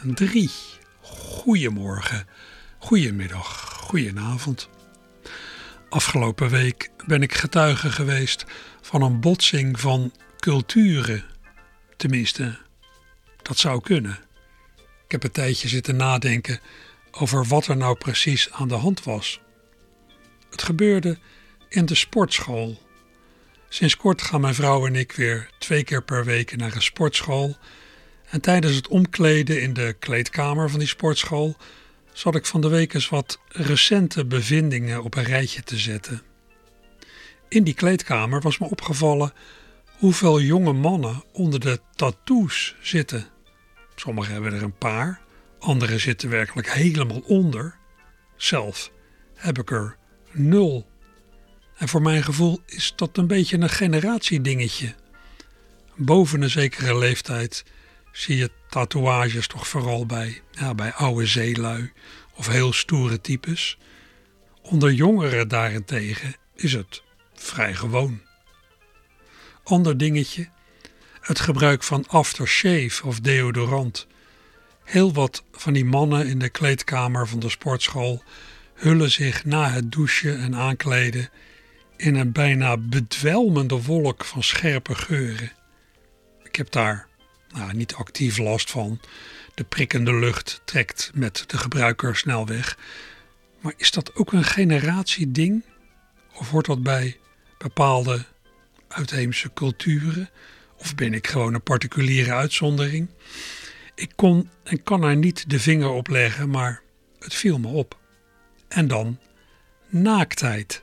1203. Goedemorgen, goedemiddag, goedenavond. Afgelopen week ben ik getuige geweest van een botsing van culturen. Tenminste, dat zou kunnen. Ik heb een tijdje zitten nadenken over wat er nou precies aan de hand was. Het gebeurde in de sportschool. Sinds kort gaan mijn vrouw en ik weer twee keer per week naar een sportschool. En tijdens het omkleden in de kleedkamer van die sportschool zat ik van de week eens wat recente bevindingen op een rijtje te zetten. In die kleedkamer was me opgevallen hoeveel jonge mannen onder de tattoos zitten. Sommigen hebben er een paar, anderen zitten werkelijk helemaal onder. Zelf heb ik er nul. En voor mijn gevoel is dat een beetje een generatiedingetje. Boven een zekere leeftijd zie je tatoeages toch vooral bij, ja, bij oude zeelui of heel stoere types. Onder jongeren daarentegen is het vrij gewoon. Ander dingetje, het gebruik van aftershave of deodorant. Heel wat van die mannen in de kleedkamer van de sportschool hullen zich na het douchen en aankleden in een bijna bedwelmende wolk van scherpe geuren. Ik heb daar nou, niet actief last van. De prikkende lucht trekt met de gebruiker snel weg. Maar is dat ook een generatieding? Of hoort dat bij bepaalde uitheemse culturen? Of ben ik gewoon een particuliere uitzondering? Ik kon en kan er niet de vinger op leggen, maar het viel me op. En dan naaktheid.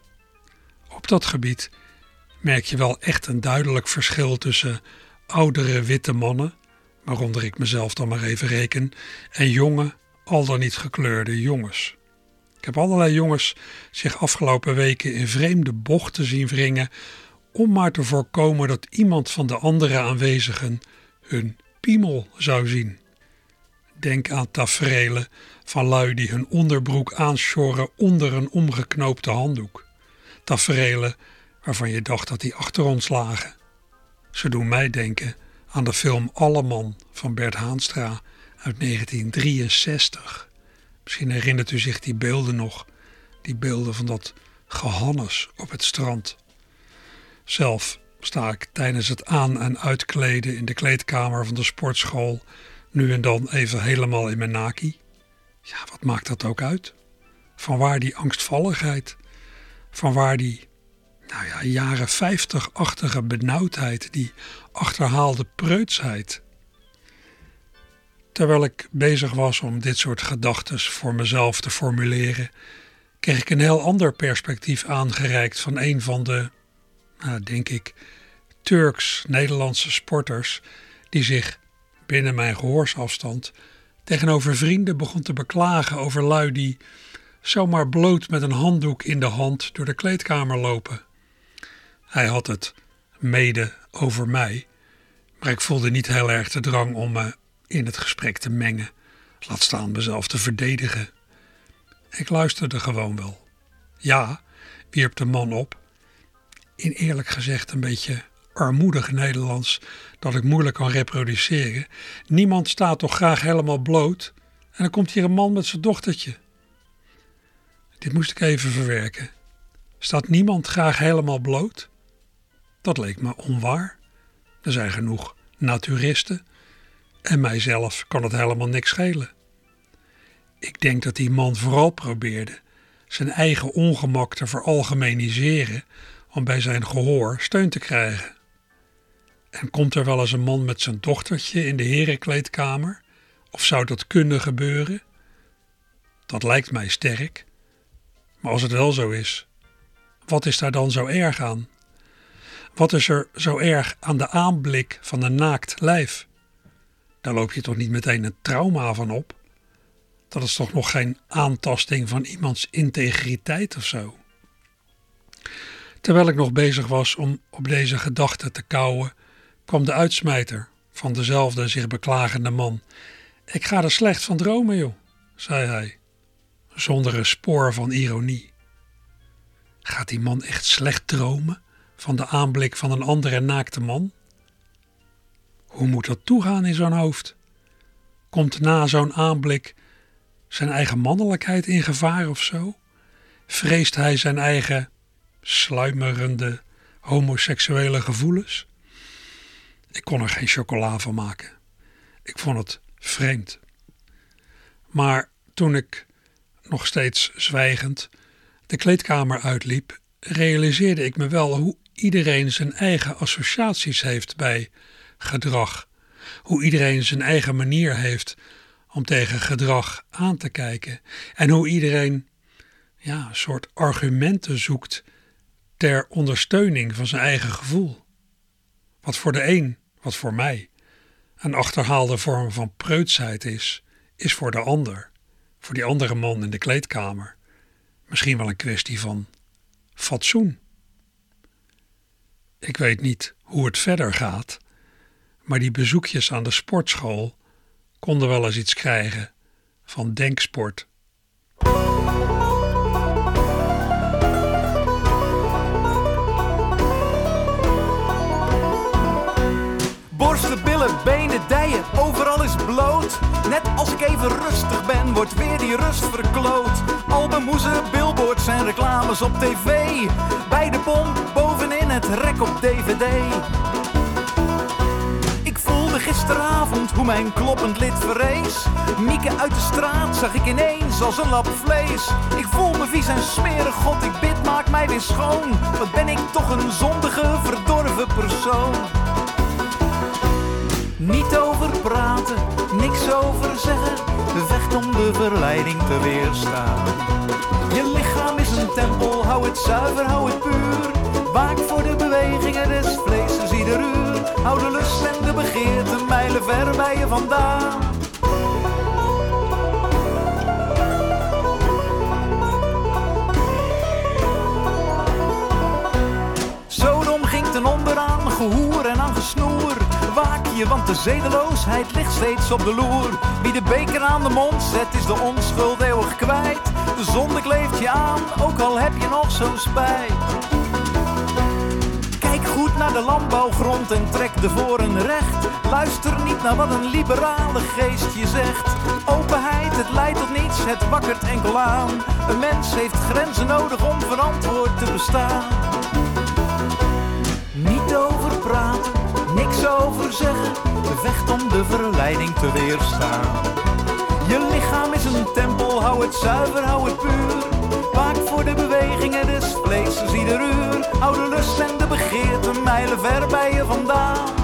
Op dat gebied merk je wel echt een duidelijk verschil tussen oudere witte mannen, waaronder ik mezelf dan maar even reken, en jonge, al dan niet gekleurde jongens. Ik heb allerlei jongens zich afgelopen weken in vreemde bochten zien wringen om maar te voorkomen dat iemand van de andere aanwezigen hun piemel zou zien. Denk aan taferelen van lui die hun onderbroek aansjoren onder een omgeknoopte handdoek. Taferelen waarvan je dacht dat die achter ons lagen. Ze doen mij denken aan de film Alleman van Bert Haanstra uit 1963. Misschien herinnert u zich die beelden nog, die beelden van dat gehannes op het strand. Zelf sta ik tijdens het aan- en uitkleden in de kleedkamer van de sportschool nu en dan even helemaal in mijn naki. Ja, wat maakt dat ook uit? Vanwaar die angstvalligheid? Vanwaar die, nou ja, jaren 50-achtige benauwdheid, die achterhaalde preutsheid? Terwijl ik bezig was om dit soort gedachten voor mezelf te formuleren, kreeg ik een heel ander perspectief aangereikt van een van de nou, denk ik, Turks-Nederlandse sporters die zich binnen mijn gehoorsafstand tegenover vrienden begon te beklagen over lui die zomaar bloot met een handdoek in de hand door de kleedkamer lopen. Hij had het mede over mij, maar ik voelde niet heel erg de drang om me in het gesprek te mengen, laat staan mezelf te verdedigen. Ik luisterde gewoon wel. Ja, wierp de man op, in eerlijk gezegd een beetje armoedig Nederlands dat ik moeilijk kan reproduceren. Niemand staat toch graag helemaal bloot en dan komt hier een man met zijn dochtertje. Dit moest ik even verwerken. Staat niemand graag helemaal bloot? Dat leek me onwaar. Er zijn genoeg naturisten en mijzelf kan het helemaal niks schelen. Ik denk dat die man vooral probeerde zijn eigen ongemak te veralgemeniseren om bij zijn gehoor steun te krijgen. En komt er wel eens een man met zijn dochtertje in de herenkleedkamer? Of zou dat kunnen gebeuren? Dat lijkt mij sterk. Maar als het wel zo is, wat is daar dan zo erg aan? Wat is er zo erg aan de aanblik van een naakt lijf? Daar loop je toch niet meteen een trauma van op? Dat is toch nog geen aantasting van iemands integriteit of zo? Terwijl ik nog bezig was om op deze gedachte te kauwen, kwam de uitsmijter van dezelfde zich beklagende man. Ik ga er slecht van dromen, joh, zei hij, zonder een spoor van ironie. Gaat die man echt slecht dromen van de aanblik van een andere naakte man? Hoe moet dat toegaan in zo'n hoofd? Komt na zo'n aanblik zijn eigen mannelijkheid in gevaar of zo? Vreest hij zijn eigen sluimerende homoseksuele gevoelens? Ik kon er geen chocola van maken. Ik vond het vreemd. Maar toen ik, nog steeds zwijgend, de kleedkamer uitliep, realiseerde ik me wel hoe iedereen zijn eigen associaties heeft bij gedrag. Hoe iedereen zijn eigen manier heeft om tegen gedrag aan te kijken. En hoe iedereen ja, een soort argumenten zoekt ter ondersteuning van zijn eigen gevoel. Wat voor de een, wat voor mij, een achterhaalde vorm van preutsheid is, is voor de ander, voor die andere man in de kleedkamer, misschien wel een kwestie van fatsoen. Ik weet niet hoe het verder gaat, maar die bezoekjes aan de sportschool konden wel eens iets krijgen van denksport. Borsten, billen, benen, dijen, overal is bloot. Net als ik even rustig ben, wordt weer die rust verkloot. Albumhoezen, billboards en reclames op tv. Bij de pomp, het rek op dvd. Ik voelde gisteravond hoe mijn kloppend lid verrees. Mieke uit de straat zag ik ineens als een lap vlees. Ik voel me vies en smerig, god ik bid, maak mij weer schoon. Wat ben ik toch een zondige, verdorven persoon. Niet over praten, niks over zeggen. Vecht om de verleiding te weerstaan. Je lichaam is een tempel, hou het zuiver, hou het puur. Waak voor de bewegingen des vlees ieder uur. Hou de lust en de begeerte mijlen ver bij je vandaan. Sodom ging ten onder aan gehoer en aan gesnoer. Waak je, want de zedeloosheid ligt steeds op de loer. Wie de beker aan de mond zet, is de onschuld eeuwig kwijt. De zonde kleeft je aan, ook al heb je nog zo'n spijt. Naar de landbouwgrond en trek de voren recht. Luister niet naar wat een liberale geest je zegt. Openheid, het leidt tot niets, het wakkert enkel aan. Een mens heeft grenzen nodig om verantwoord te bestaan. Niet over praten, niks over zeggen. Vecht om de verleiding te weerstaan. Je lichaam is een tempel, hou het zuiver, hou het puur. Waak voor de bewegingen des vlees ieder uur. Hou de lust en de begeerte mijlen ver bij je vandaan.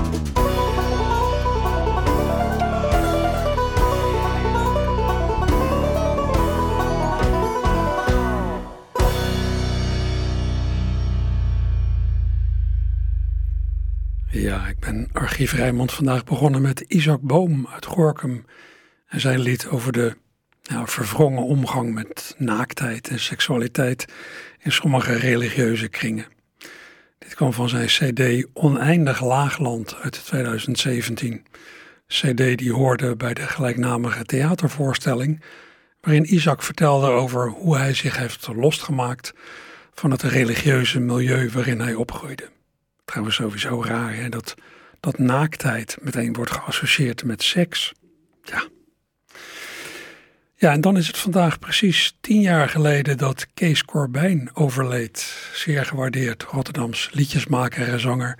Ja, ik ben Archief Rijmond vandaag begonnen met Isaac Boom uit Gorkum en zijn lied over de nou, verwrongen omgang met naaktheid en seksualiteit in sommige religieuze kringen. Dit kwam van zijn CD Oneindig Laagland uit 2017. CD die hoorde bij de gelijknamige theatervoorstelling, waarin Isaac vertelde over hoe hij zich heeft losgemaakt van het religieuze milieu waarin hij opgroeide. Trouwens, sowieso raar hè, dat, dat naaktheid meteen wordt geassocieerd met seks. Ja. Ja, en dan is het vandaag precies tien jaar geleden dat Kees Corbijn overleed. Zeer gewaardeerd Rotterdams liedjesmaker en zanger,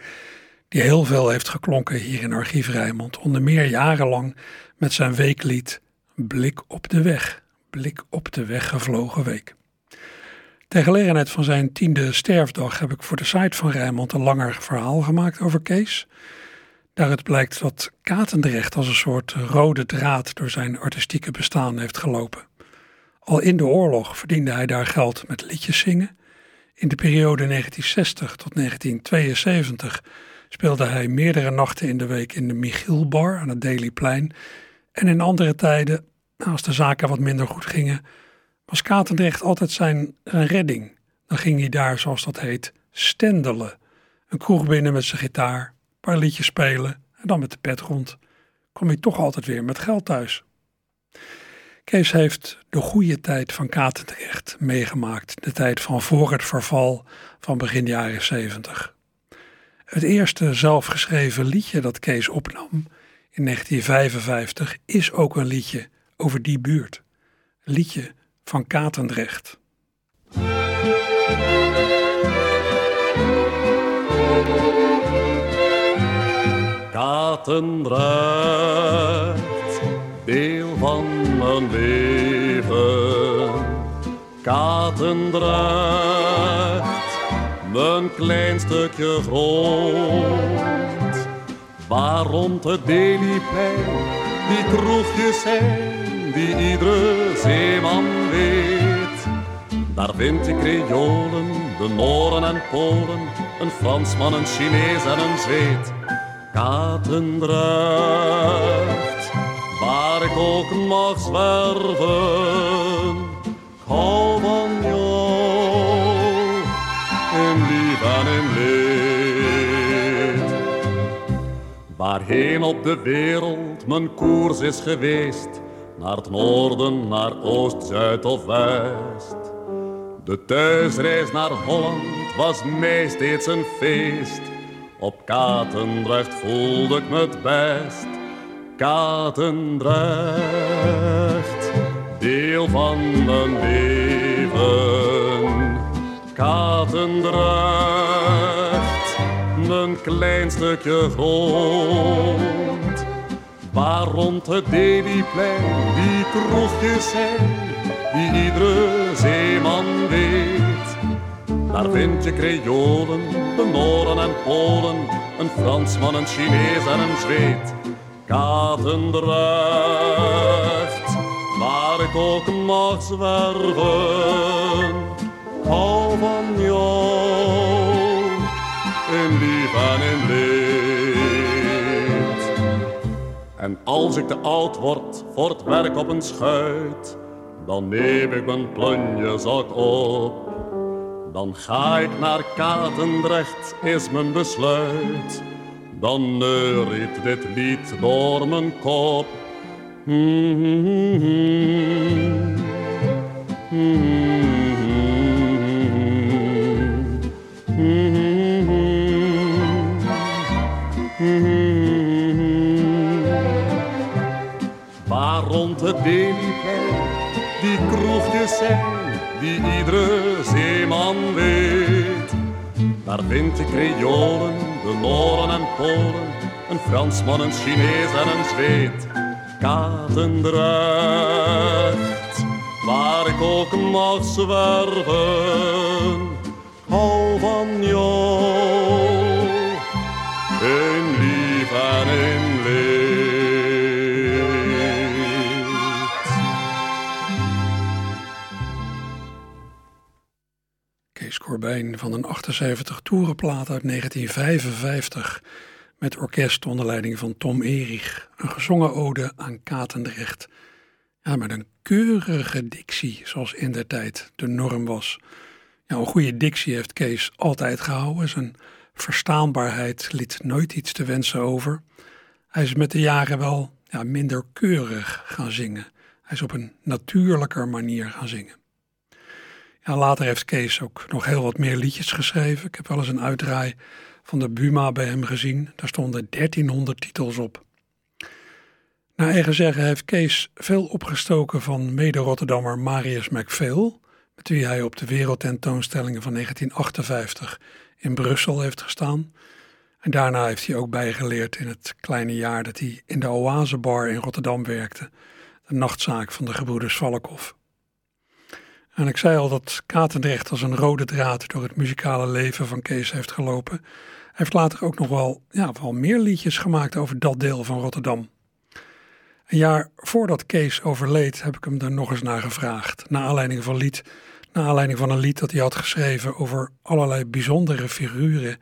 die heel veel heeft geklonken hier in Archief Rijnmond. Onder meer jarenlang met zijn weeklied Blik op de weg. Blik op de weggevlogen week. Ter gelegenheid van zijn tiende sterfdag heb ik voor de site van Rijnmond een langer verhaal gemaakt over Kees. Daaruit blijkt dat Katendrecht als een soort rode draad door zijn artistieke bestaan heeft gelopen. Al in de oorlog verdiende hij daar geld met liedjes zingen. In de periode 1960 tot 1972 speelde hij meerdere nachten in de week in de Michielbar aan het Dailyplein. En in andere tijden als de zaken wat minder goed gingen, was Katendrecht altijd zijn, redding. Dan ging hij daar, zoals dat heet, stendelen. Een kroeg binnen met zijn gitaar, paar liedjes spelen en dan met de pet rond. Kom hij toch altijd weer met geld thuis. Kees heeft de goede tijd van Katendrecht meegemaakt, de tijd van voor het verval van begin jaren 70. Het eerste zelfgeschreven liedje dat Kees opnam in 1955 is ook een liedje over die buurt. Een liedje van Katendrecht. Katendrecht, deel van mijn leven. Katendrecht, mijn klein stukje grond. Waar rond het Deliplein die kroegjes zijn, die iedere zeeman weet. Daar vind je Creolen, de Noren en Polen, een Fransman, een Chinees en een Zweed. Katendrecht, waar ik ook mag zwerven. Hou van jou, in lief en in leed. Waarheen op de wereld mijn koers is geweest, naar het noorden, naar oost, zuid of west. De thuisreis naar Holland was mij steeds een feest. Op Katendrecht voelde ik me het best. Katendrecht, deel van mijn leven. Katendrecht, mijn klein stukje grond. Waar rond het Deliplein die kroegjes zijn, die iedere zeeman weet. Daar vind je Creolen, de Noren en Polen, een Fransman, een Chinees en een Zweed. Katendrecht, waar ik ook mag zwerven, hou van jou, in lief en in leed. En als ik te oud word voor het werk op een schuit, dan neem ik mijn plunjezak op dan ga ik naar Katendrecht, is mijn besluit. Dan neuriet dit lied door mijn kop. Waar rond het Deliplein die kroegjes zijn die iedere zeeman weet. Daar vind je Creolen, de Noren en Polen, een Fransman, een Chinees en een Zweed. Katendrecht, waar ik ook mag zwerven, hou van jou, in lief en in Van een 78 toerenplaat uit 1955 met orkest onder leiding van Tom Erich. Een gezongen ode aan Katendrecht. Ja, met een keurige dictie, zoals in der tijd de norm was. Ja, een goede dictie heeft Kees altijd gehouden. Zijn verstaanbaarheid liet nooit iets te wensen over. Hij is met de jaren wel ja, minder keurig gaan zingen. Hij is op een natuurlijker manier gaan zingen. Ja, later heeft Kees ook nog heel wat meer liedjes geschreven. Ik heb wel eens een uitdraai van de Buma bij hem gezien. Daar stonden 1300 titels op. Naar eigen zeggen heeft Kees veel opgestoken van mede-Rotterdammer Marius McPhail, met wie hij op de wereldtentoonstellingen van 1958 in Brussel heeft gestaan. En daarna heeft hij ook bijgeleerd in het kleine jaar dat hij in de Oasebar in Rotterdam werkte, de nachtzaak van de gebroeders Valkhoff. En ik zei al dat Katendrecht als een rode draad door het muzikale leven van Kees heeft gelopen. Hij heeft later ook nog wel, ja, wel meer liedjes gemaakt over dat deel van Rotterdam. Een jaar voordat Kees overleed heb ik hem er nog eens naar gevraagd. Naar aanleiding van, lied, naar aanleiding van een lied dat hij had geschreven over allerlei bijzondere figuren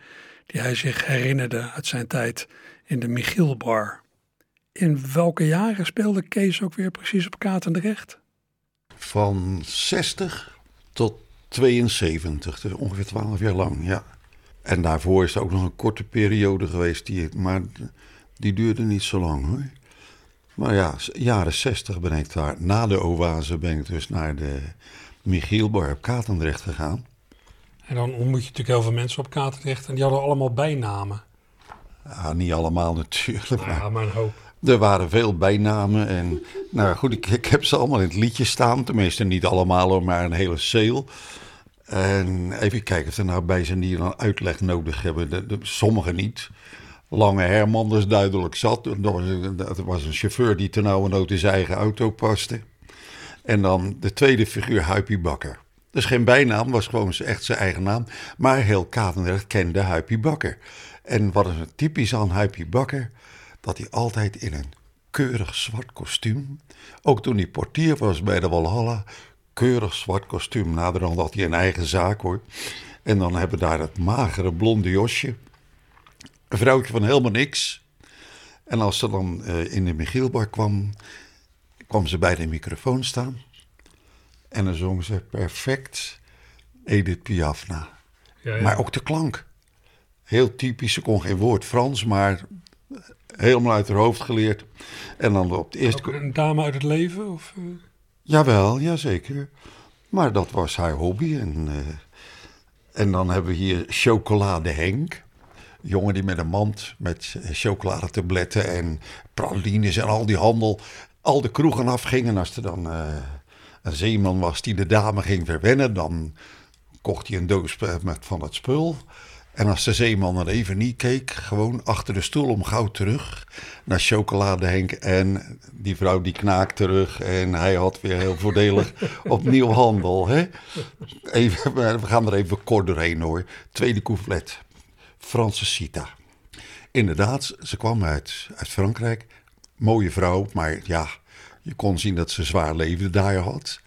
die hij zich herinnerde uit zijn tijd in de Michielbar. In welke jaren speelde Kees ook weer precies op Katendrecht? Van 60 tot 72, dus ongeveer 12 jaar lang, ja. En daarvoor is er ook nog een korte periode geweest, die, maar die duurde niet zo lang hoor. Maar ja, jaren 60 ben ik daar. Na de oase ben ik dus naar de Michielbar op Katendrecht gegaan. En dan ontmoet je natuurlijk heel veel mensen op Katendrecht en die hadden allemaal bijnamen. Ja, niet allemaal natuurlijk. Ja, maar een hoop. Er waren veel bijnamen en nou goed, ik, ik heb ze allemaal in het liedje staan. Tenminste niet allemaal, maar een hele sale. En even kijken of er nou bij zijn die een uitleg nodig hebben. De, sommigen niet. Lange Herman, is duidelijk zat. Dat was een chauffeur die ternauwernood in zijn eigen auto paste. En dan de tweede figuur, Huipie Bakker. Dus geen bijnaam, was gewoon echt zijn eigen naam. Maar heel Katendrecht kende Huipie Bakker. En wat is het typisch aan Huipie Bakker? Dat hij altijd in een keurig zwart kostuum, ook toen hij portier was bij de Walhalla, keurig zwart kostuum. Naderhand had hij een eigen zaak hoor. En dan hebben we daar het magere blonde josje. Een vrouwtje van helemaal niks. En als ze dan uh, in de Michielbar kwam, kwam ze bij de microfoon staan. En dan zong ze perfect Edith Piaf na. Ja, ja. Maar ook de klank. Heel typisch, ze kon geen woord Frans, maar helemaal uit haar hoofd geleerd. En dan op het eerste... Ook een dame uit het leven? Of... uh... Jawel, jazeker. Maar dat was haar hobby. En, uh, en dan hebben we hier Chocolade Henk. Jongen die met een mand met chocoladetabletten en pralines en al die handel al de kroegen afging. En als er dan uh, een zeeman was die de dame ging verwennen, dan kocht hij een doos met van het spul. En als de zeeman er even niet keek, gewoon achter de stoel om gauw terug naar chocolade Henk. En die vrouw die knaakt terug en hij had weer heel voordelig opnieuw handel. Hè? Even, we gaan er even kort doorheen hoor. Tweede couplet. Franse Sita. Inderdaad, ze kwam uit, uit Frankrijk. Mooie vrouw, maar ja, je kon zien dat ze zwaar leven daar had.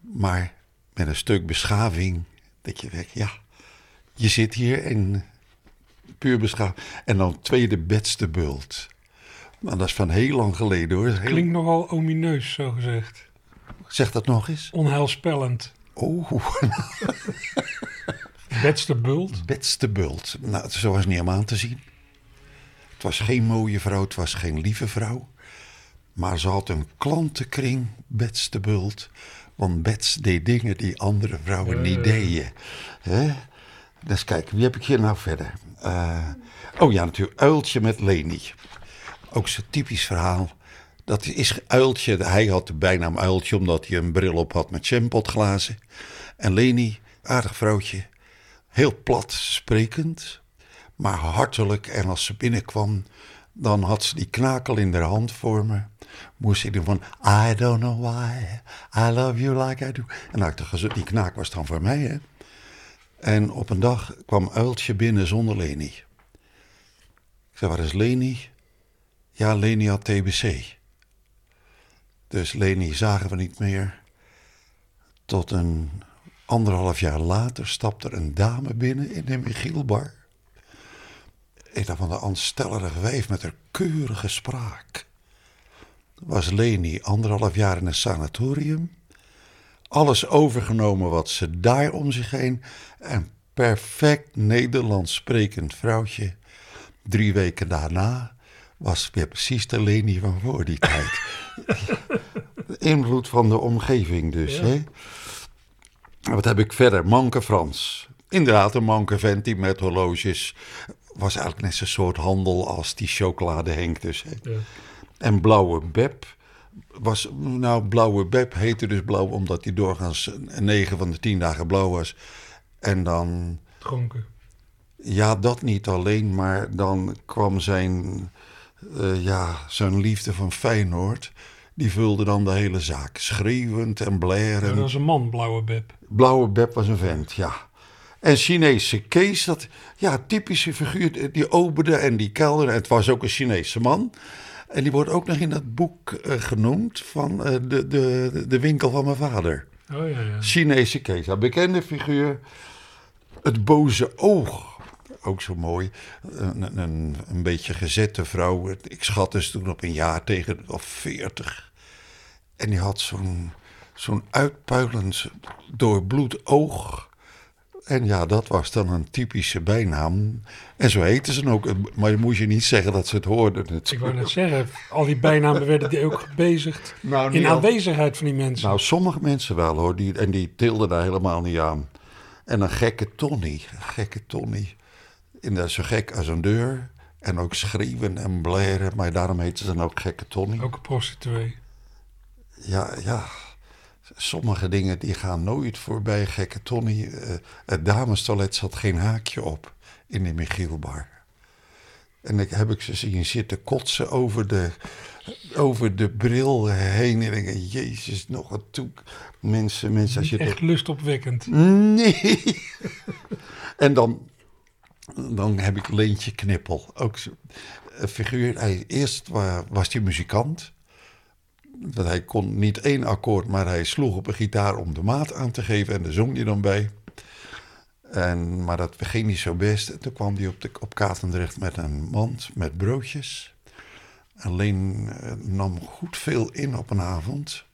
Maar met een stuk beschaving, dat je weg, ja je zit hier en puur beschaafd. En dan tweede bedste bult. Maar dat is van heel lang geleden hoor. Heel... Klinkt nogal omineus, zo gezegd. Zeg dat nog eens. Onheilspellend. Oh. bedste bult. Bedste bult. Nou, zo was niet om aan te zien. Het was geen mooie vrouw, het was geen lieve vrouw. Maar ze had een klantenkring, Bets Bult. Want Bets deed dingen die andere vrouwen niet deden. He? Dus kijk, wie heb ik hier nou verder? Uh, oh ja, natuurlijk, Uiltje met Leni. Ook zo'n typisch verhaal. Dat is Uiltje, hij had de bijnaam Uiltje omdat hij een bril op had met champotglazen. En Leni, aardig vrouwtje, heel plat sprekend, maar hartelijk. En als ze binnenkwam, dan had ze die knakel in haar hand voor me. Moest ze doen van, I don't know why, I love you like I do. En ik die knaak was dan voor mij, hè. En op een dag kwam Uiltje binnen zonder Leni. Ik zei, waar is Leni? Ja, Leni had TBC. Dus Leni zagen we niet meer. Tot een anderhalf jaar later stapte er een dame binnen in de Michielbar. Een van de aanstellerige wijf met haar keurige spraak. Was Leni anderhalf jaar in een sanatorium alles overgenomen wat ze daar om zich heen. Een perfect Nederlands sprekend vrouwtje. Drie weken daarna was weer precies de Leni van voor die tijd. de invloed van de omgeving dus. Ja. Hè? Wat heb ik verder? Manke Frans. Inderdaad, een manke vent die met horloges... was eigenlijk net zo'n soort handel als die chocolade Henk dus. Hè? Ja. En Blauwe Beb was, nou, Blauwe Beb heette dus blauw omdat hij doorgaans negen van de tien dagen blauw was. En dan... Dronken. Ja, dat niet alleen, maar dan kwam zijn, uh, ja, zijn liefde van Feyenoord. Die vulde dan de hele zaak. Schreeuwend en blaren. dat was een man, Blauwe Beb. Blauwe Beb was een vent, ja. En Chinese Kees, dat ja, typische figuur, die opende en die kelderde. Het was ook een Chinese man. En die wordt ook nog in dat boek uh, genoemd van uh, de, de, de winkel van mijn vader. Oh ja, ja. Chinese Kees, een bekende figuur. Het boze oog ook zo mooi. Een, een, een beetje gezette vrouw. Ik schatte ze toen op een jaar tegen of veertig. En die had zo'n zo'n uitpuilend doorbloed oog. En ja, dat was dan een typische bijnaam. En zo heten ze ook. Maar je moest je niet zeggen dat ze het hoorden. Ik wou net zeggen, al die bijnamen werden die ook gebezigd Nou, in al- aanwezigheid van die mensen. Nou, sommige mensen wel hoor. Die, en die tilden daar helemaal niet aan. En een gekke Tony. Een gekke Tony. En dat is zo gek als een deur. En ook schreeuwen en blaren. Maar daarom heten ze dan ook gekke Tony. ook een prostituee. Ja, ja. Sommige dingen die gaan nooit voorbij. Gekke Tony. eh, het damestoilet zat geen haakje op in de Michielbar. En ik heb ik ze zien zitten kotsen over de, over de bril heen. En ik denk, jezus, nog een toek. Mensen, mensen, als je Echt lustopwekkend. Nee. en dan, dan heb ik Leentje Knippel. Ook een figuur. Hij, eerst wa- was hij muzikant. Dat hij kon niet één akkoord, maar hij sloeg op een gitaar om de maat aan te geven. En daar zong hij dan bij. En, maar dat ging niet zo best. En toen kwam hij op, de, op Katendrecht met een mand met broodjes. Alleen eh, nam goed veel in op een avond.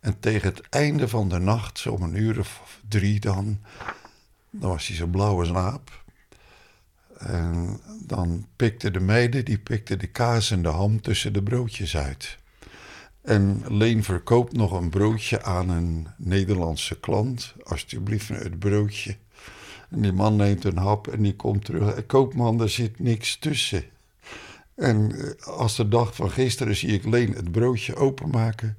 En tegen het einde van de nacht, om een uur of drie dan, dan was hij zo blauw als een aap. En dan pikten de meiden, die pikten de kaas en de ham tussen de broodjes uit. En Leen verkoopt nog een broodje aan een Nederlandse klant. Alsjeblieft het broodje. En die man neemt een hap en die komt terug. Koopman, er zit niks tussen. En eh, als de dag van gisteren zie ik Leen het broodje openmaken.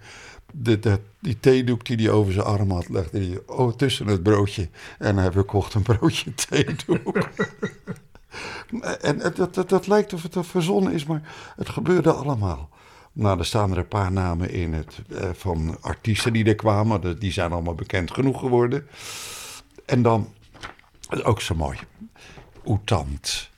De, de- die theedoek die hij over zijn arm had, legde hij oh, tussen het broodje. En hij verkocht een broodje theedoek. en het- dat, dat, dat lijkt of het er verzonnen is, maar het gebeurde allemaal. Nou, er staan er een paar namen in het, eh, van artiesten die er kwamen. Die zijn allemaal bekend genoeg geworden. En dan, ook zo mooi, Oetant.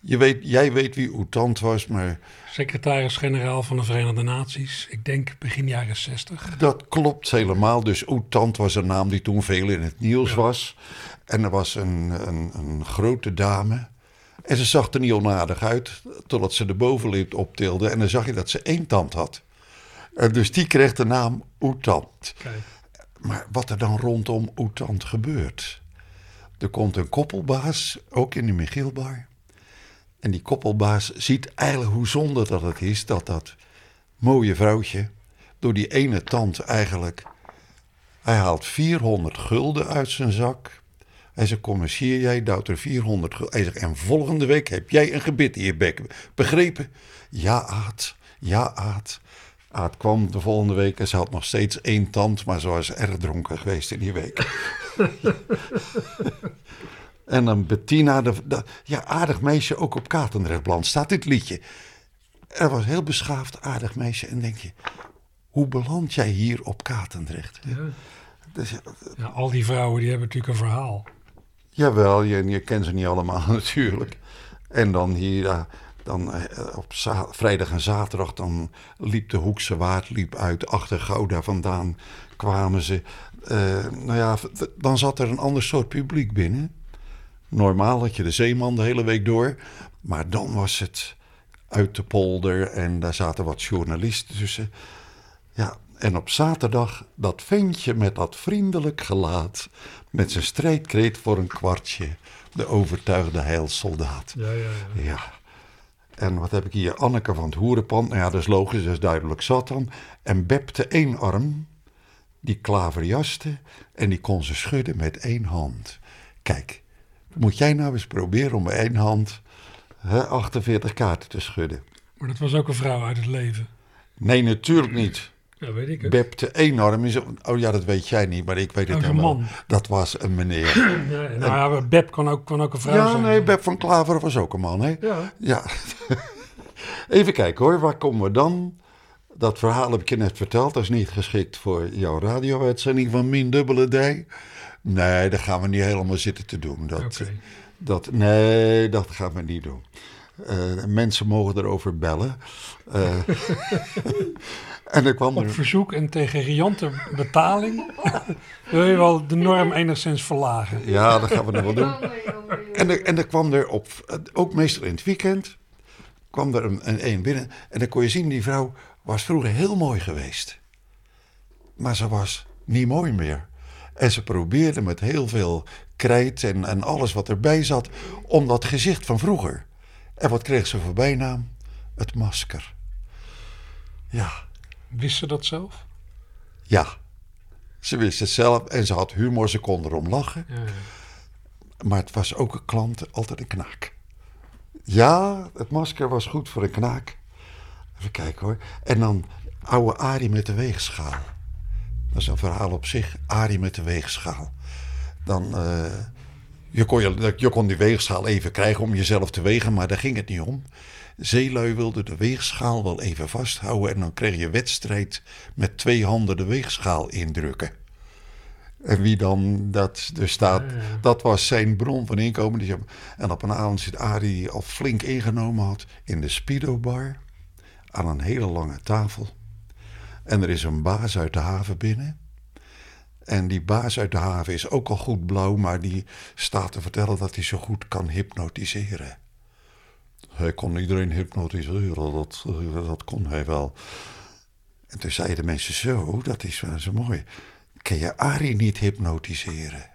Je weet, jij weet wie Oetant was, maar Secretaris-generaal van de Verenigde Naties. Ik denk begin jaren 60. Dat klopt helemaal. Dus Oetant was een naam die toen veel in het nieuws was. En er was een, een, een grote dame. En ze zag er niet onaardig uit, totdat ze de bovenlip optilde. En dan zag je dat ze één tand had. En dus die kreeg de naam Oetant. Maar wat er dan rondom Oetant gebeurt. Er komt een koppelbaas, ook in de Michielbar. En die koppelbaas ziet eigenlijk hoe zonde dat het is dat dat mooie vrouwtje door die ene tand eigenlijk. Hij haalt 400 gulden uit zijn zak. Hij zegt, hier, jij duwt er 400 gulden. Hij zegt, en volgende week heb jij een gebit in je bek. Begrepen? Ja, Aad. Ja, Aad. Aad kwam de volgende week en ze had nog steeds één tand, maar ze was erg dronken geweest in die week. en dan Bettina, de, de- ja, aardig meisje, ook op Katendrechtblad staat dit liedje. Er was heel beschaafd, aardig meisje. En denk je, hoe beland jij hier op Katendrecht? Dus, Ja, al die vrouwen die hebben natuurlijk een verhaal. Jawel, je, je kent ze niet allemaal natuurlijk. En dan hier, dan, eh, op vrijdag en zaterdag, dan liep de Hoekse Waard liep uit. Achter Gouda vandaan kwamen ze. Eh, nou ja, dan zat er een ander soort publiek binnen. Normaal had je de zeeman de hele week door. Maar dan was het uit de polder en daar zaten wat journalisten tussen. Ja, en op zaterdag dat ventje met dat vriendelijk gelaat, met zijn strijdkreet voor een kwartje, de overtuigde heilsoldaat. Ja, ja, ja. Ja. En wat heb ik hier? Anneke van het Hoerenpand. Nou ja, dat is logisch, dat is duidelijk zat dan. En Beb de één arm, die klaverjaste en die kon ze schudden met één hand. Kijk, moet jij nou eens proberen om met één hand hè, 48 kaarten te schudden? Maar dat was ook een vrouw uit het leven. Nee, natuurlijk niet. Ja, weet ik het. Beb de enorm is. Oh ja, dat weet jij niet, maar ik weet het Oh, helemaal. man. Dat was een meneer. Ja, nou ja, Beb kan ook, kan ook een vrouw ja, zijn. nee, Beb van Klaver was ook een man, hè? Ja. Ja. Even kijken hoor, waar komen we dan? Dat verhaal heb ik je net verteld. Dat is niet geschikt voor jouw radio-uitzending van Min Dubbele Dij. Nee, dat gaan we niet helemaal zitten te doen. Dat, Oké. dat, nee, dat gaan we niet doen. Eh, mensen mogen erover bellen. Eh, en er kwam Op er... verzoek en tegen riante betaling wil je wel de norm enigszins verlagen. Ja, dat gaan we nog wel doen. En, er, en er kwam er op, ook meestal in het weekend, kwam er een, een, een binnen. En dan kon je zien, die vrouw was vroeger heel mooi geweest. Maar ze was niet mooi meer. En ze probeerde met heel veel krijt en, en alles wat erbij zat, om dat gezicht van vroeger. En wat kreeg ze voor bijnaam? Het masker. Ja. Wist ze dat zelf? Ja. Ze wist het zelf en ze had humor, ze kon erom lachen. Ja. Maar het was ook een klant, altijd een knaak. Ja, het masker was goed voor een knaak. Even kijken hoor. En dan oude Arie met de weegschaal. Dat is een verhaal op zich. Arie met de weegschaal. Dan, eh, je, kon je, je kon die weegschaal even krijgen om jezelf te wegen, maar daar ging het niet om. Zeelui wilden de weegschaal wel even vasthouden en dan kreeg je wedstrijd met twee handen de weegschaal indrukken. En wie dan dat dus staat, dat was zijn bron van inkomen. En op een avond zit Arie die al flink ingenomen had in de Speedo bar aan een hele lange tafel. En er is een baas uit de haven binnen. En die baas uit de haven is ook al goed blauw, maar die staat te vertellen dat hij zo goed kan hypnotiseren. Hij kon iedereen hypnotiseren, dat, dat kon hij wel. En toen zeiden mensen zo, dat is wel zo mooi. Kan je Arie niet hypnotiseren?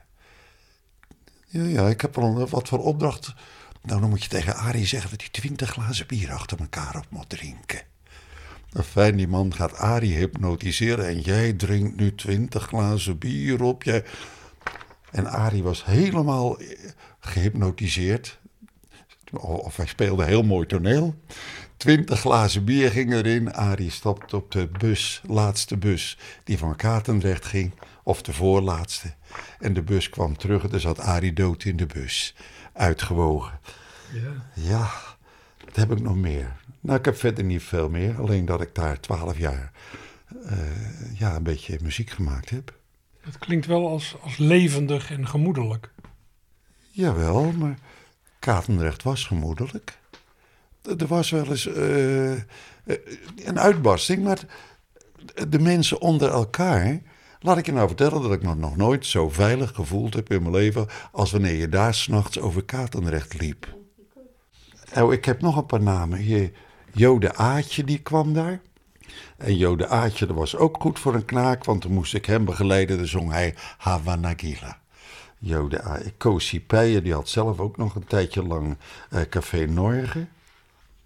Ja, ja, ik heb wel wat voor opdracht. Nou, dan moet je tegen Arie zeggen dat hij twintig glazen bier achter elkaar op moet drinken. Fijn, die man gaat Arie hypnotiseren en jij drinkt nu twintig glazen bier op. Jij... En Arie was helemaal gehypnotiseerd. Of hij speelde heel mooi toneel. Twintig glazen bier ging erin. Arie stapte op de bus, laatste bus, die van Katendrecht ging. Of de voorlaatste. En de bus kwam terug en er zat Arie dood in de bus. Uitgewogen. Ja. Ja, dat heb ik nog meer. Nou, ik heb verder niet veel meer. Alleen dat ik daar twaalf jaar eh, ja, een beetje muziek gemaakt heb. Het klinkt wel als, als levendig en gemoedelijk. Jawel, maar Katendrecht was gemoedelijk. Er was wel eens eh, eh, een uitbarsting, maar de mensen onder elkaar. Laat ik je nou vertellen dat ik me nog nooit zo veilig gevoeld heb in mijn leven. als wanneer je daar s'nachts over Katendrecht liep. Oh, ik heb nog een paar namen. Hier, Jode Aatje, die kwam daar. En Jode Aatje, dat was ook goed voor een knaak, want toen moest ik hem begeleiden. Dan zong hij Havanagila. Jode A. Koos Pijen, die had zelf ook nog een tijdje lang eh, Café Norge.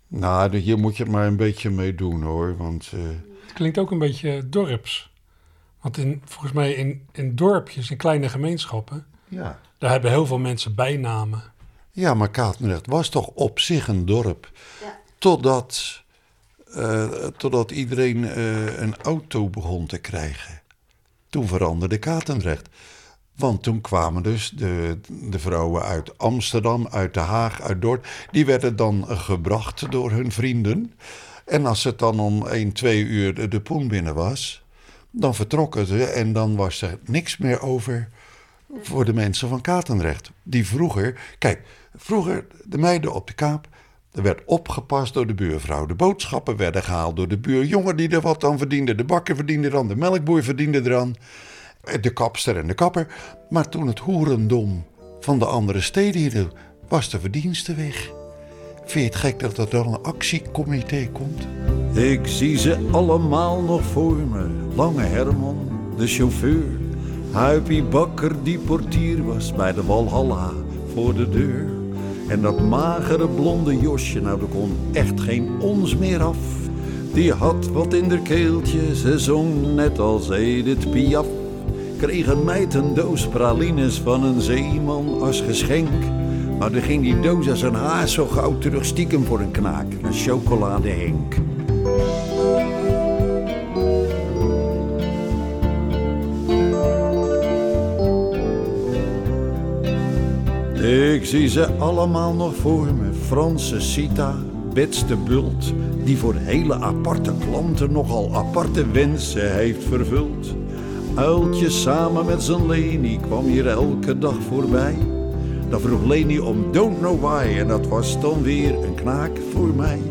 Nou, hier moet je het maar een beetje mee doen hoor, want... eh, Het klinkt ook een beetje dorps. Want in, volgens mij in, in dorpjes, in kleine gemeenschappen, ja. daar hebben heel veel mensen bijnamen. ja, maar Katendrecht was toch op zich een dorp. Totdat, eh, totdat iedereen eh, een auto begon te krijgen. Toen veranderde Katendrecht. Want toen kwamen dus de, de vrouwen uit Amsterdam, uit Den Haag, uit Dordt. Die werden dan gebracht door hun vrienden. En als het dan om 1, 2 uur de, de poen binnen was, dan vertrokken ze en dan was er niks meer over voor de mensen van Katendrecht. Die vroeger, kijk, vroeger de meiden op de kaap, er werd opgepast door de buurvrouw. De boodschappen werden gehaald door de buurjongen die er wat aan verdiende. De bakker verdiende er aan, de melkboer verdiende eraan. De kapster en de kapper. Maar toen het hoerendom van de andere steden hier was de verdienste weg. Vind je het gek dat er dan een actiecomité komt? Ik zie ze allemaal nog voor me. Lange Herman, de chauffeur. Huipie Bakker, die portier was bij de Walhalla voor de deur. En dat magere blonde Josje, nou er kon echt geen ons meer af. Die had wat in haar keeltje, ze zong net als Edith Piaf. Kreeg een meid een doos pralines van een zeeman als geschenk. Maar dan ging die doos als een haas zo gauw terug stiekem voor een knaak. Een chocolade Henk. Ik zie ze allemaal nog voor me. Franse Sita, Bets de Bult, die voor hele aparte klanten nogal aparte wensen heeft vervuld. Uiltje samen met zijn Leni kwam hier elke dag voorbij. Dan vroeg Leni om Don't Know Why en dat was dan weer een knaak voor mij.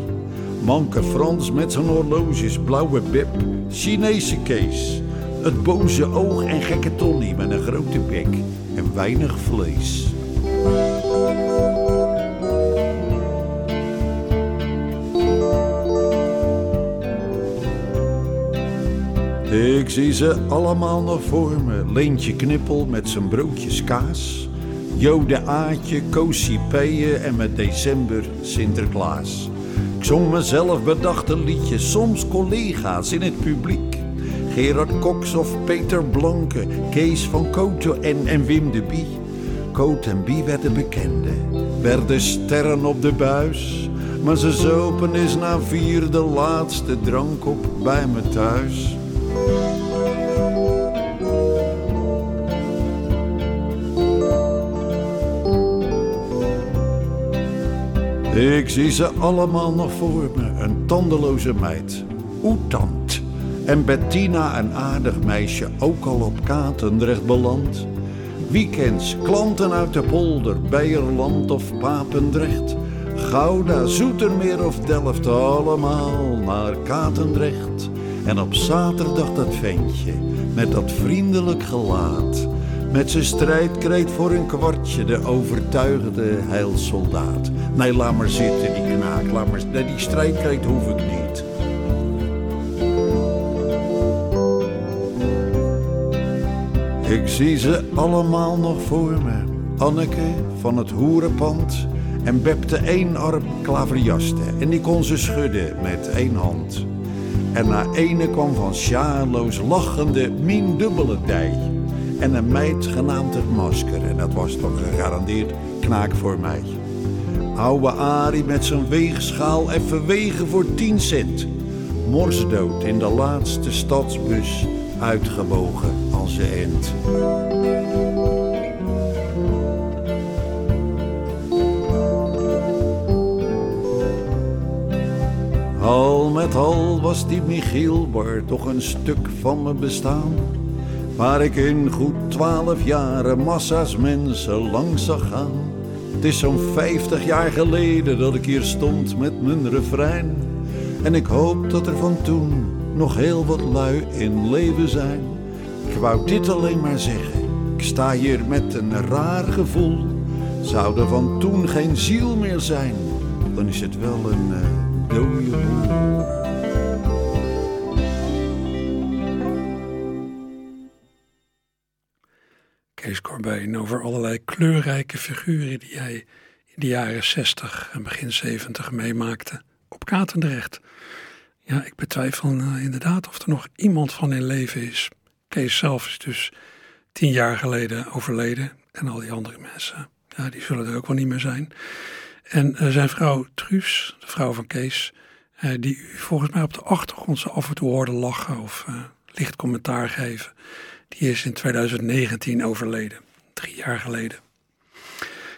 Manke Frans met zijn horloges, blauwe bib, Chinese Kees. Het boze oog en gekke Tolly met een grote bek en weinig vlees. Ik zie ze allemaal nog voor me. Leentje Knippel met zijn broodjes kaas. Jode Aatje, Koosie Peeën en met december Sinterklaas. Ik zong mezelf bedachte liedjes, soms collega's in het publiek. Gerard Cox of Peter Blanke, Kees van Koten en, en Wim de Bie. Coat en Bie werden bekenden, werden sterren op de buis. Maar ze zopen is na vier de laatste drank op bij me thuis. Ik zie ze allemaal nog voor me, een tandeloze meid, Oetant. En Bettina, een aardig meisje, ook al op Katendrecht beland. Weekends, klanten uit de polder, Beierland of Papendrecht. Gouda, Zoetermeer of Delft, allemaal naar Katendrecht. En op zaterdag dat ventje, met dat vriendelijk gelaat. Met zijn strijdkreet voor een kwartje, de overtuigde heilsoldaat. Nee, laat maar zitten, die knaak, laat maar nee, die strijdkreet hoef ik niet. Ik zie ze allemaal nog voor me. Anneke van het hoerenpand en Bepte één arm klaverjaste. En die kon ze schudden met één hand. En na ene kwam van sjaloos lachende Mien dubbele dij. En een meid genaamd het masker. En dat was toch gegarandeerd knaak voor mij. Oude Ari met zijn weegschaal even wegen voor 10 cent. Morsdood in de laatste stadsbus, uitgebogen als ze end. Al met al was die Michiel Bar toch een stuk van mijn bestaan. Waar ik in goed twaalf jaren massa's mensen langs zag gaan. Het is zo'n vijftig jaar geleden dat ik hier stond met mijn refrein. En ik hoop dat er van toen nog heel wat lui in leven zijn. Ik wou dit alleen maar zeggen. Ik sta hier met een raar gevoel. Zou er van toen geen ziel meer zijn, dan is het wel een uh, dode boel. Over allerlei kleurrijke figuren die hij in de jaren 60 en begin 70 meemaakte op Katendrecht. Ja, ik betwijfel uh, inderdaad of er nog iemand van in leven is. Kees zelf is dus tien jaar geleden overleden en al die andere mensen, ja, die zullen er ook wel niet meer zijn. En uh, zijn vrouw Truus, de vrouw van Kees, uh, die u volgens mij op de achtergrond zo af en toe hoorde lachen of licht commentaar geven. Die is in 2019 overleden, drie jaar geleden.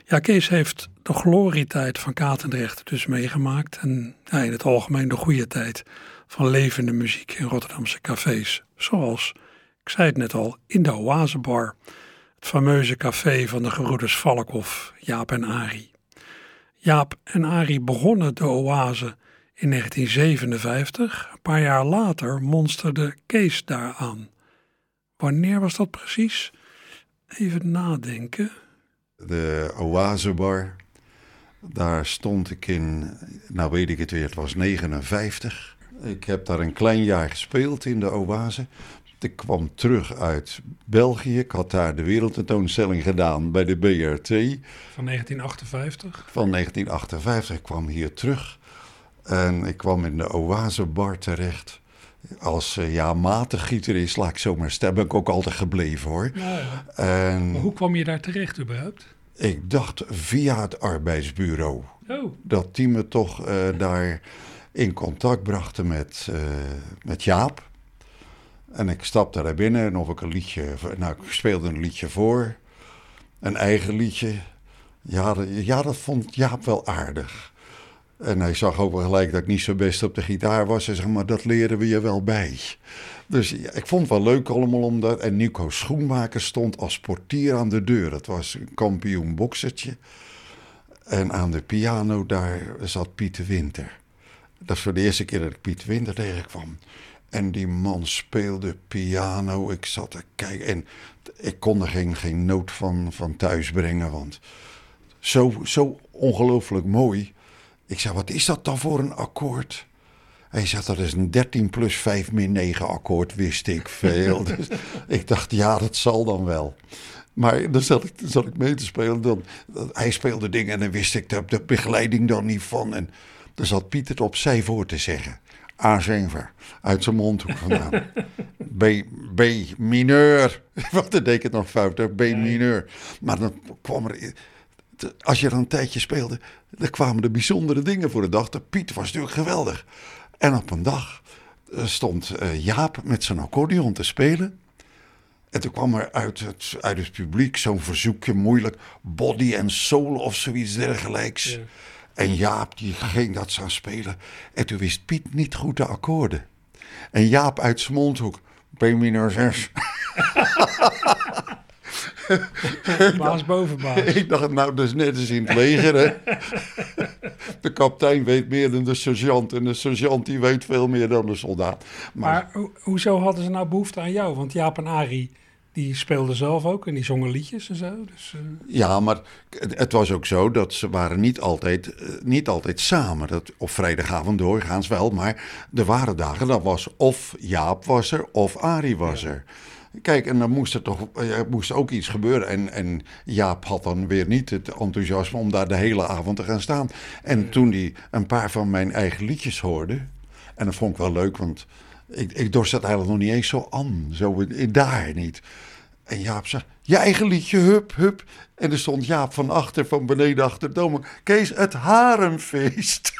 Ja, Kees heeft de glorietijd van Katendrecht dus meegemaakt. En ja, in het algemeen de goede tijd van levende muziek in Rotterdamse cafés. Zoals, ik zei het net al, in de Oasebar. Het fameuze café van de geroeders Valkhoff, Jaap en Ari. Jaap en Ari begonnen de Oase in 1957. Een paar jaar later monsterde Kees daaraan. Wanneer was dat precies? Even nadenken. De Oasebar, daar stond ik in, nou weet ik het weer, het was 59. Ik heb daar een klein jaar gespeeld in de Oase. Ik kwam terug uit België. Ik had daar de wereldtentoonstelling gedaan bij de BRT. Van 1958? Van 1958. Ik kwam hier terug. En ik kwam in de Oasebar terecht als uh, ja, matig gitarist, laat ik zo maar ben ik ook altijd gebleven hoor. Ja, ja. En Maar hoe kwam je daar terecht überhaupt? ik dacht via het arbeidsbureau Oh, dat die me toch eh, daar in contact brachten met, eh, met Jaap. En ik stapte daar binnen en of ik een liedje, nou ik speelde een liedje voor, een eigen liedje. Ja, ja, dat vond Jaap wel aardig. En hij zag ook wel gelijk dat ik niet zo best op de gitaar was. Hij zei, maar dat leren we je wel bij. Dus ik vond het wel leuk allemaal om dat. En Nico Schoenmaker stond als portier aan de deur. Dat was een kampioen boksertje. En aan de piano daar zat Piet de Winter. Dat is voor de eerste keer dat ik Piet de Winter tegenkwam. En die man speelde piano. Ik zat te kijken. En ik kon er geen, geen noot van, van thuis brengen. Want zo, zo ongelooflijk mooi. Ik zei, wat is dat dan voor een akkoord? Hij zegt dat is een 13 plus 5 min 9 akkoord, wist ik veel. dus ik dacht, ja, dat zal dan wel. Maar dan zat ik, dan zat ik mee te spelen. Dan, hij speelde dingen en dan wist ik de, de begeleiding dan niet van. En dan zat Piet het opzij voor te zeggen. A7, uit zijn mondhoek vandaan. B, B mineur. Wat deed ik het nog fout, B mineur. Maar dan kwam er als je dan een tijdje speelde, dan kwamen er bijzondere dingen voor de dag. De Piet was natuurlijk geweldig. En op een dag eh, stond eh, Jaap met zijn accordeon te spelen. En toen kwam er uit het, uit het publiek zo'n verzoekje, moeilijk, body and soul of zoiets dergelijks. En Jaap die ging dat zo spelen. En toen wist Piet niet goed de akkoorden. En Jaap uit zijn mondhoek, B minor 6. baas boven baas. Ik dacht, nou, dat is net als in het leger, hè. De kapitein weet meer dan de sergeant. En de sergeant die weet veel meer dan de soldaat. Maar, maar hoezo hadden ze nou behoefte aan jou? Want Jaap en Arie, die speelden zelf ook en die zongen liedjes en zo. Dus, uh... Ja, maar het was ook zo dat ze waren niet altijd, uh, niet altijd samen. Dat, op vrijdagavond doorgaans wel, maar er waren dagen, dat was of Jaap was er of Arie was er. Kijk, en dan moest er toch er moest ook iets gebeuren. En, en Jaap had dan weer niet het enthousiasme om daar de hele avond te gaan staan. En toen hij een paar van mijn eigen liedjes hoorde. En dat vond ik wel leuk, want ik, ik dorst dat eigenlijk nog niet eens zo aan. Zo daar niet. En Jaap zei, je eigen liedje, hup, hup. En er stond Jaap van achter, van beneden achter de dome. Kees, het haremfeest.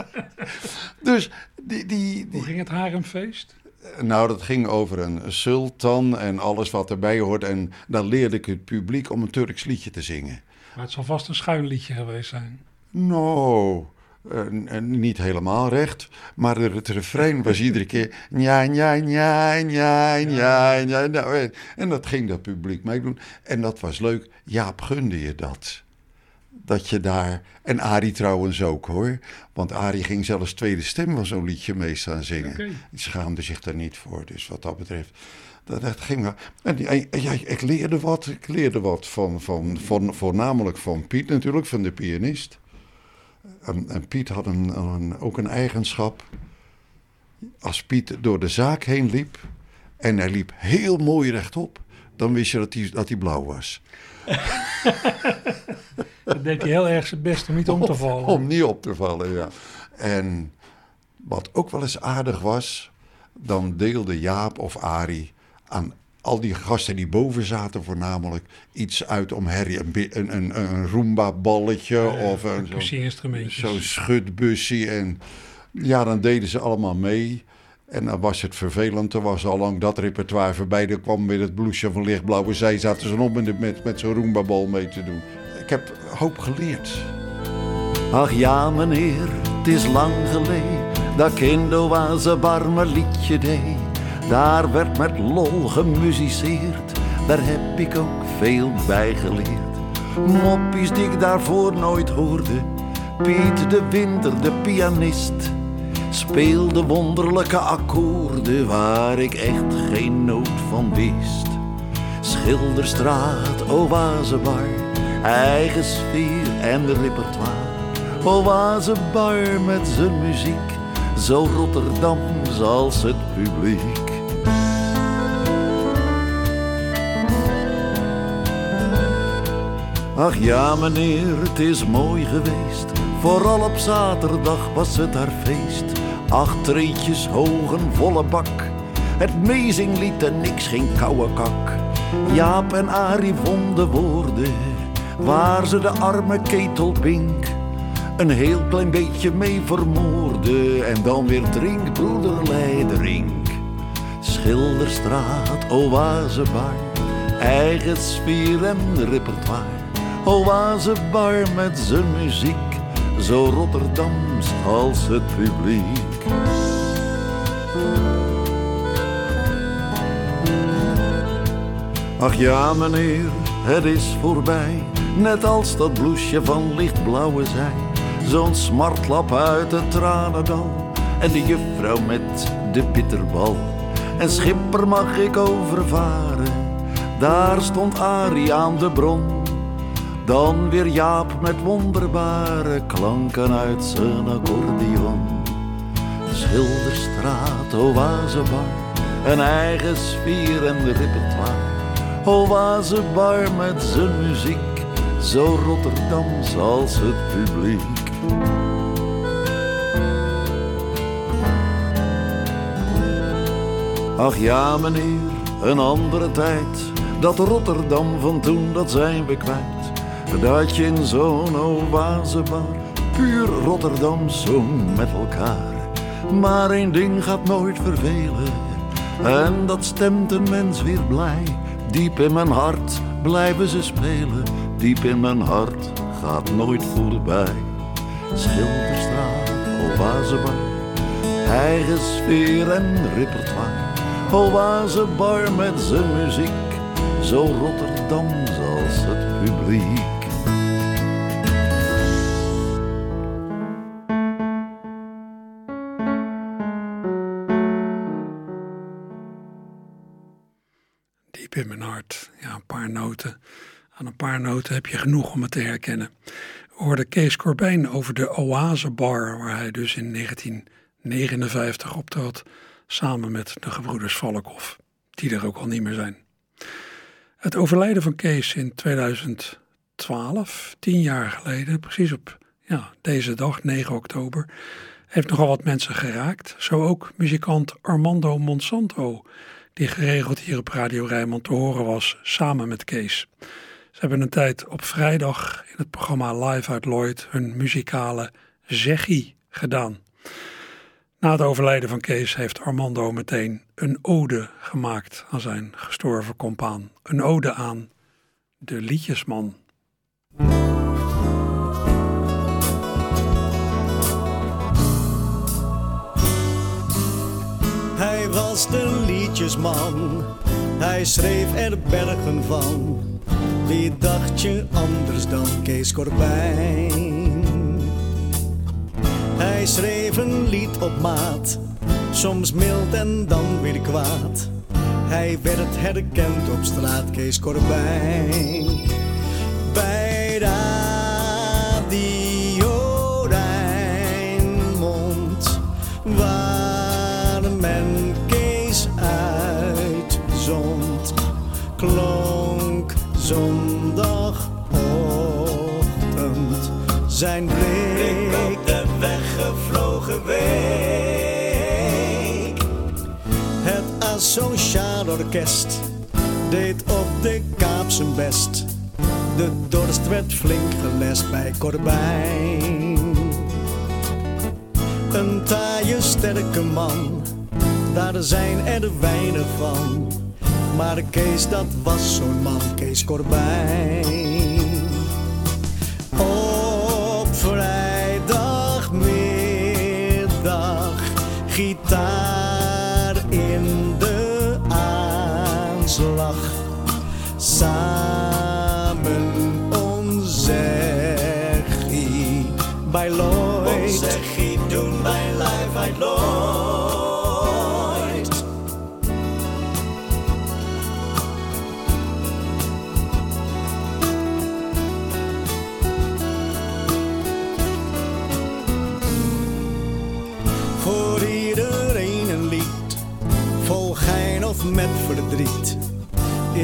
dus die, die, die, Hoe ging het haremfeest? Nou, dat ging over een sultan en alles wat erbij hoort. En dan leerde ik het publiek om een Turks liedje te zingen. Maar het zal vast een schuin liedje geweest zijn. Nou, uh, niet helemaal recht. Maar het refrein was iedere keer... Ja, ja, ja, ja, ja, ja. Nou, en dat ging dat publiek meedoen. En dat was leuk. Jaap gunde je dat dat je daar. En Arie trouwens ook hoor. Want Arie ging zelfs tweede stem van zo'n liedje mee staan zingen. Okay. Die schaamde zich daar niet voor. Dus wat dat betreft. Dat, dat ging wel. En ja, ik leerde wat. Ik leerde wat van, van, van, voornamelijk van Piet natuurlijk, van de pianist. En, en Piet had een, een, ook een eigenschap. Als Piet door de zaak heen liep. En hij liep heel mooi rechtop. Dan wist je dat hij, dat hij blauw was. Dan deed hij heel erg zijn best om niet om te vallen. Om, niet op te vallen, ja. En wat ook wel eens aardig was, dan deelde Jaap of Ari aan al die gasten die boven zaten voornamelijk iets uit om herrie. Een, een, een, Roomba-balletje ja, of een zo'n zo schutbusje. En ja, dan deden ze allemaal mee. En dan was het vervelend, er was al lang dat repertoire voorbij. Er kwam weer het blouseje van lichtblauwe zij, zaten ze nog met, met, met zo'n Roomba-bal mee te doen. Ik heb hoop geleerd. Ach ja, meneer, het is lang geleden dat Kindoase warme liedje deed. Daar werd met lol gemusiceerd, daar heb ik ook veel bij geleerd. Moppies die ik daarvoor nooit hoorde, Piet de Winter, de pianist, speelde wonderlijke akkoorden waar ik echt geen noot van wist. Schilderstraat, oasebar, eigen sfeer en repertoire. Oasebar met zijn muziek, zo Rotterdam als het publiek. Ach ja meneer, het is mooi geweest, vooral op zaterdag was het haar feest. Acht treetjes hoog een volle bak, het meezinglied en niks geen koude kak. Jaap en Arie vonden woorden waar ze de arme ketelpink een heel klein beetje mee vermoorde. En dan weer drink, drink. Schilderstraat, oasebar, eigen sfeer en repertoire. Oasebar met zijn muziek, zo Rotterdams als het publiek. Ach ja, meneer, het is voorbij. Net als dat bloesje van lichtblauwe zij. Zo'n smartlap uit het tranendal. En de juffrouw met de bitterbal. En schipper mag ik overvaren. Daar stond Arie aan de bron. Dan weer Jaap met wonderbare klanken uit zijn accordeon. Schilderstraat, oasebar, een eigen sfeer en repertoire. Oasebar met zijn muziek, zo Rotterdams als het publiek. Ach ja, meneer, een andere tijd. Dat Rotterdam van toen, dat zijn we kwijt. Dat je in zo'n oasebar, puur Rotterdam zong met elkaar. Maar één ding gaat nooit vervelen, en dat stemt een mens weer blij. Diep in mijn hart blijven ze spelen, diep in mijn hart gaat nooit voorbij. Schilderstraat, oasebar, eigen sfeer en repertoire. Oasebar met zijn muziek, zo Rotterdams als het publiek. Diep in mijn hart. Ja, een paar noten. Aan een paar noten heb je genoeg om het te herkennen. We hoorden Kees Corbijn over de Oase Bar, waar hij dus in 1959 optrad, samen met de gebroeders Valkhoff, die er ook al niet meer zijn. Het overlijden van Kees in 2012, tien jaar geleden, precies op ja, deze dag, 9 oktober, heeft nogal wat mensen geraakt. Zo ook muzikant Armando Monsanto, die geregeld hier op Radio Rijnmond te horen was, samen met Kees. Ze hebben een tijd op vrijdag in het programma Live uit Lloyd hun muzikale zeggie gedaan. Na het overlijden van Kees heeft Armando meteen een ode gemaakt aan zijn gestorven compaan. Een ode aan de liedjesman. Hij was de liedjesman, hij schreef er bergen van. Wie dacht je anders dan Kees Corbijn? Hij schreef een lied op maat, soms mild en dan weer kwaad. Hij werd herkend op straat, Kees Corbijn. Bij zondagochtend zijn blik op de weggevlogen week. Het Asociaal Orkest deed op de Kaap zijn best. De dorst werd flink gelest bij Corbijn. Een taaie, sterke man, daar zijn er weinig van. Maar Kees, dat was zo'n man, Kees Corbijn.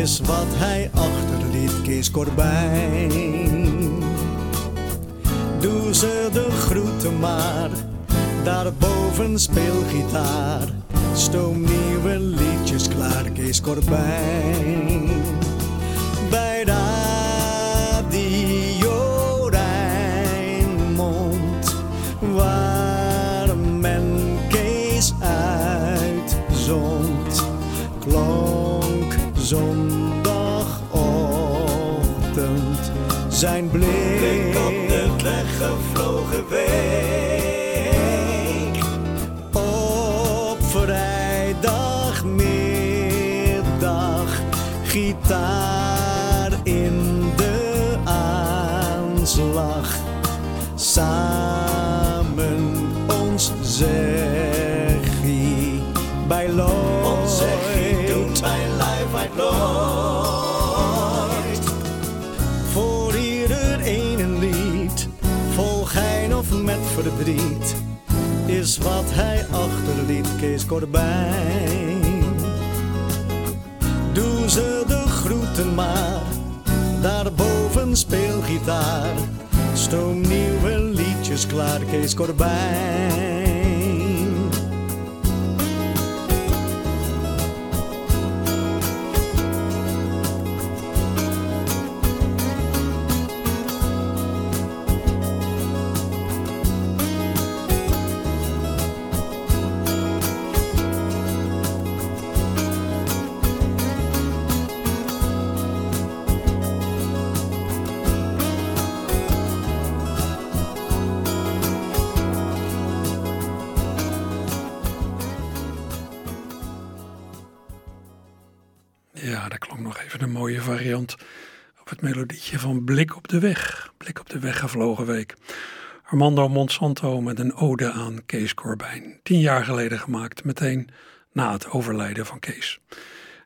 Is wat hij achterliet, Kees Corbijn. Doe ze de groeten maar, daarboven speel gitaar, stoom nieuwe liedjes klaar, Kees Corbijn. Zondagochtend zijn blik op de weggevlogen week. Is wat hij achterliet, Kees Corbijn. Doe ze de groeten maar, daarboven speelgitaar. Stoom nieuwe liedjes klaar, Kees Corbijn. De Weg. Blik op de Weg gevlogen week. Armando Monsanto met een ode aan Kees Corbijn. Tien jaar geleden gemaakt, meteen na het overlijden van Kees.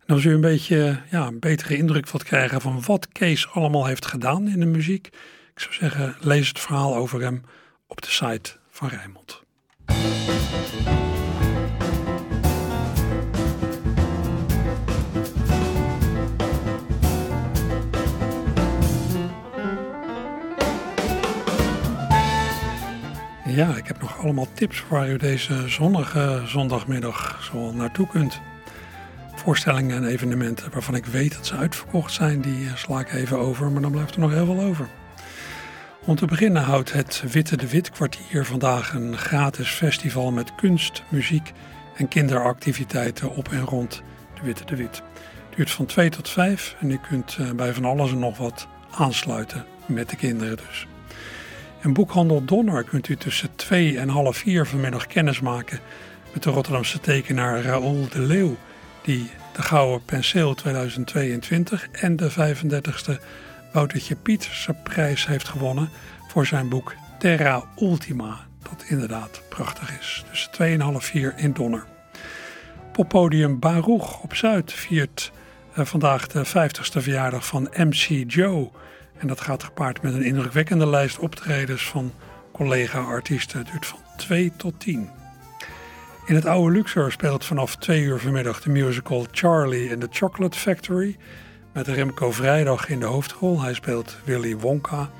En als u een beetje ja, een betere indruk wilt krijgen van wat Kees allemaal heeft gedaan in de muziek, ik zou zeggen, lees het verhaal over hem op de site van Rijnmond. Ja, ik heb nog allemaal tips waar u deze zonnige zondagmiddag zo naartoe kunt. Voorstellingen en evenementen waarvan ik weet dat ze uitverkocht zijn, die eh, sla ik even over, maar dan blijft er nog heel veel over. Om te beginnen houdt het Witte de Wit kwartier vandaag een gratis festival met kunst, muziek en kinderactiviteiten op en rond de Witte de Wit. Het duurt van 2 tot 5 en u kunt eh, bij van alles en nog wat aansluiten met de kinderen dus. In boekhandel Donner kunt u tussen 2 en half 4 vanmiddag kennis maken met de Rotterdamse tekenaar Raoul de Leeuw, die de Gouden Penseel 2022 en de 35e Woutertje Pieterse prijs heeft gewonnen voor zijn boek Terra Ultima, dat inderdaad prachtig is. Tussen 2 en half 4 in Donner. Poppodium Baruch op Zuid viert uh, vandaag de 50ste verjaardag van MC Joe. En dat gaat gepaard met een indrukwekkende lijst optredens van collega-artiesten. Het duurt van 2 tot 10. In het oude Luxor speelt vanaf 2 uur vanmiddag de musical Charlie in the Chocolate Factory. Met Remco Vrijdag in de hoofdrol. Hij speelt Willy Wonka.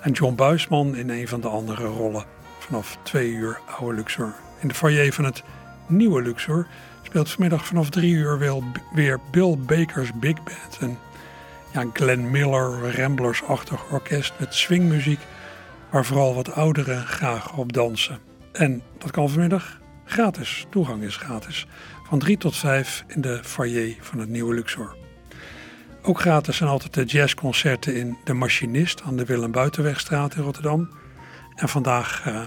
En John Buisman in een van de andere rollen. Vanaf 2 uur oude Luxor. In de foyer van het nieuwe Luxor speelt vanmiddag vanaf 3 uur weer Bill Baker's Big Band. Ja, Glenn Miller, Ramblers-achtig orkest met swingmuziek, waar vooral wat ouderen graag op dansen. En dat kan vanmiddag gratis, toegang is gratis, van 3 tot 5 in de foyer van het Nieuwe Luxor. Ook gratis zijn altijd de jazzconcerten in De Machinist aan de Willem Buitenwegstraat in Rotterdam. En vandaag uh,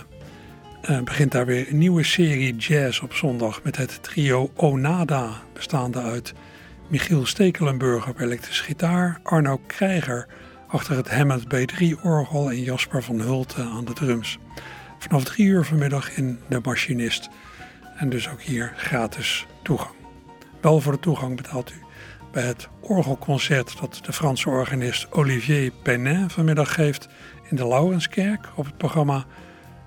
uh, begint daar weer een nieuwe serie jazz op zondag met het trio Onada, bestaande uit Michiel Stekelenburg op elektrische gitaar, Arno Krijger achter het Hammond B3-orgel en Jasper van Hulten aan de drums. Vanaf drie uur vanmiddag in De Machinist. En dus ook hier gratis toegang. Wel voor de toegang betaalt u bij het orgelconcert dat de Franse organist Olivier Penin vanmiddag geeft in de Laurenskerk. Op het programma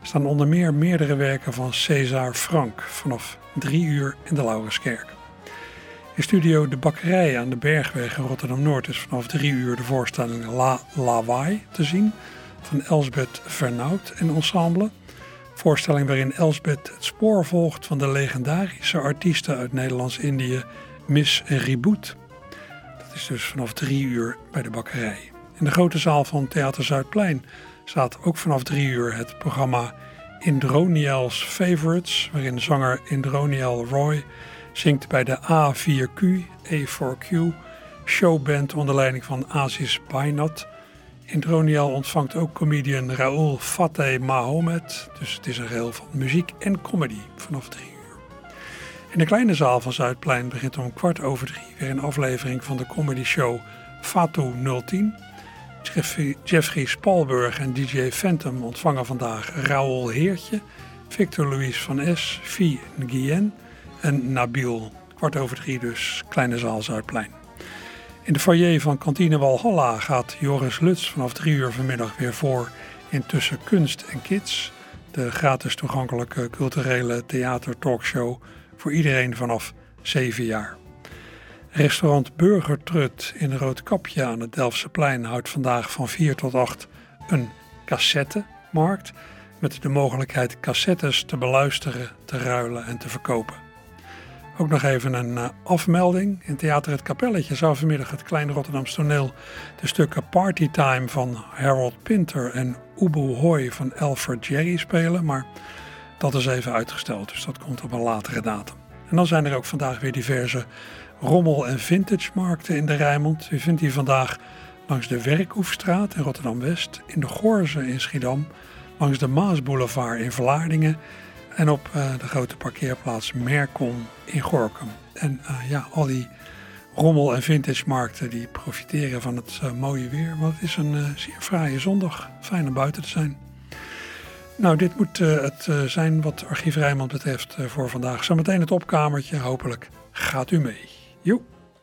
staan onder meer meerdere werken van César Frank vanaf drie uur in de Laurenskerk. In studio De Bakkerij aan de Bergweg in Rotterdam-Noord is vanaf drie uur de voorstelling La Lawaai te zien van Elsbeth Vernout en ensemble. Voorstelling waarin Elsbeth het spoor volgt van de legendarische artiesten uit Nederlands-Indië Miss Reboot. Dat is dus vanaf drie uur bij de Bakkerij. In de grote zaal van Theater Zuidplein staat ook vanaf drie uur het programma Indroniel's Favorites, waarin zanger Indroniel Roy zingt bij de A4Q, A4Q, showband onder leiding van Aziz Bainat. In Dronial ontvangt ook comedian Raoul Fateh Mahomet. Dus het is een geheel van muziek en comedy vanaf drie uur. In de kleine zaal van Zuidplein begint om kwart over drie weer een aflevering van de comedy show Fatu 010. Jeffrey Spalburg en DJ Phantom ontvangen vandaag Raoul Heertje, Victor Louis van S, Vie Nguyen en Nabil. Kwart over drie dus, kleine zaal Zuidplein. In de foyer van kantine Walhalla gaat Joris Lutz vanaf drie uur vanmiddag weer voor in Tussen Kunst en Kids. De gratis toegankelijke culturele theater-talkshow voor iedereen vanaf 7 jaar. Restaurant Burger Trut in Roodkapje aan het Delftse plein houdt vandaag van 4 tot 8 een cassettemarkt met de mogelijkheid cassettes te beluisteren, te ruilen en te verkopen. Ook nog even een uh, afmelding. In Theater Het Kapelletje zou vanmiddag het Kleine Rotterdamse toneel de stukken Partytime van Harold Pinter en Ubu Hoy van Alfred Jerry spelen, maar dat is even uitgesteld, dus dat komt op een latere datum. En dan zijn er ook vandaag weer diverse rommel- en vintage markten in de Rijnmond. U vindt die vandaag langs de Werkhoefstraat in Rotterdam-West, in de Gorze in Schiedam, langs de Maasboulevard in Vlaardingen en op uh, de grote parkeerplaats Mercon in Gorkum. En uh, ja, al die rommel- en vintage markten die profiteren van het uh, mooie weer. Want het is een zeer fraaie zondag. Fijn om buiten te zijn. Nou, dit moet het zijn wat Archief Rijnmond betreft voor vandaag. Zometeen het opkamertje. Hopelijk gaat u mee. Joep.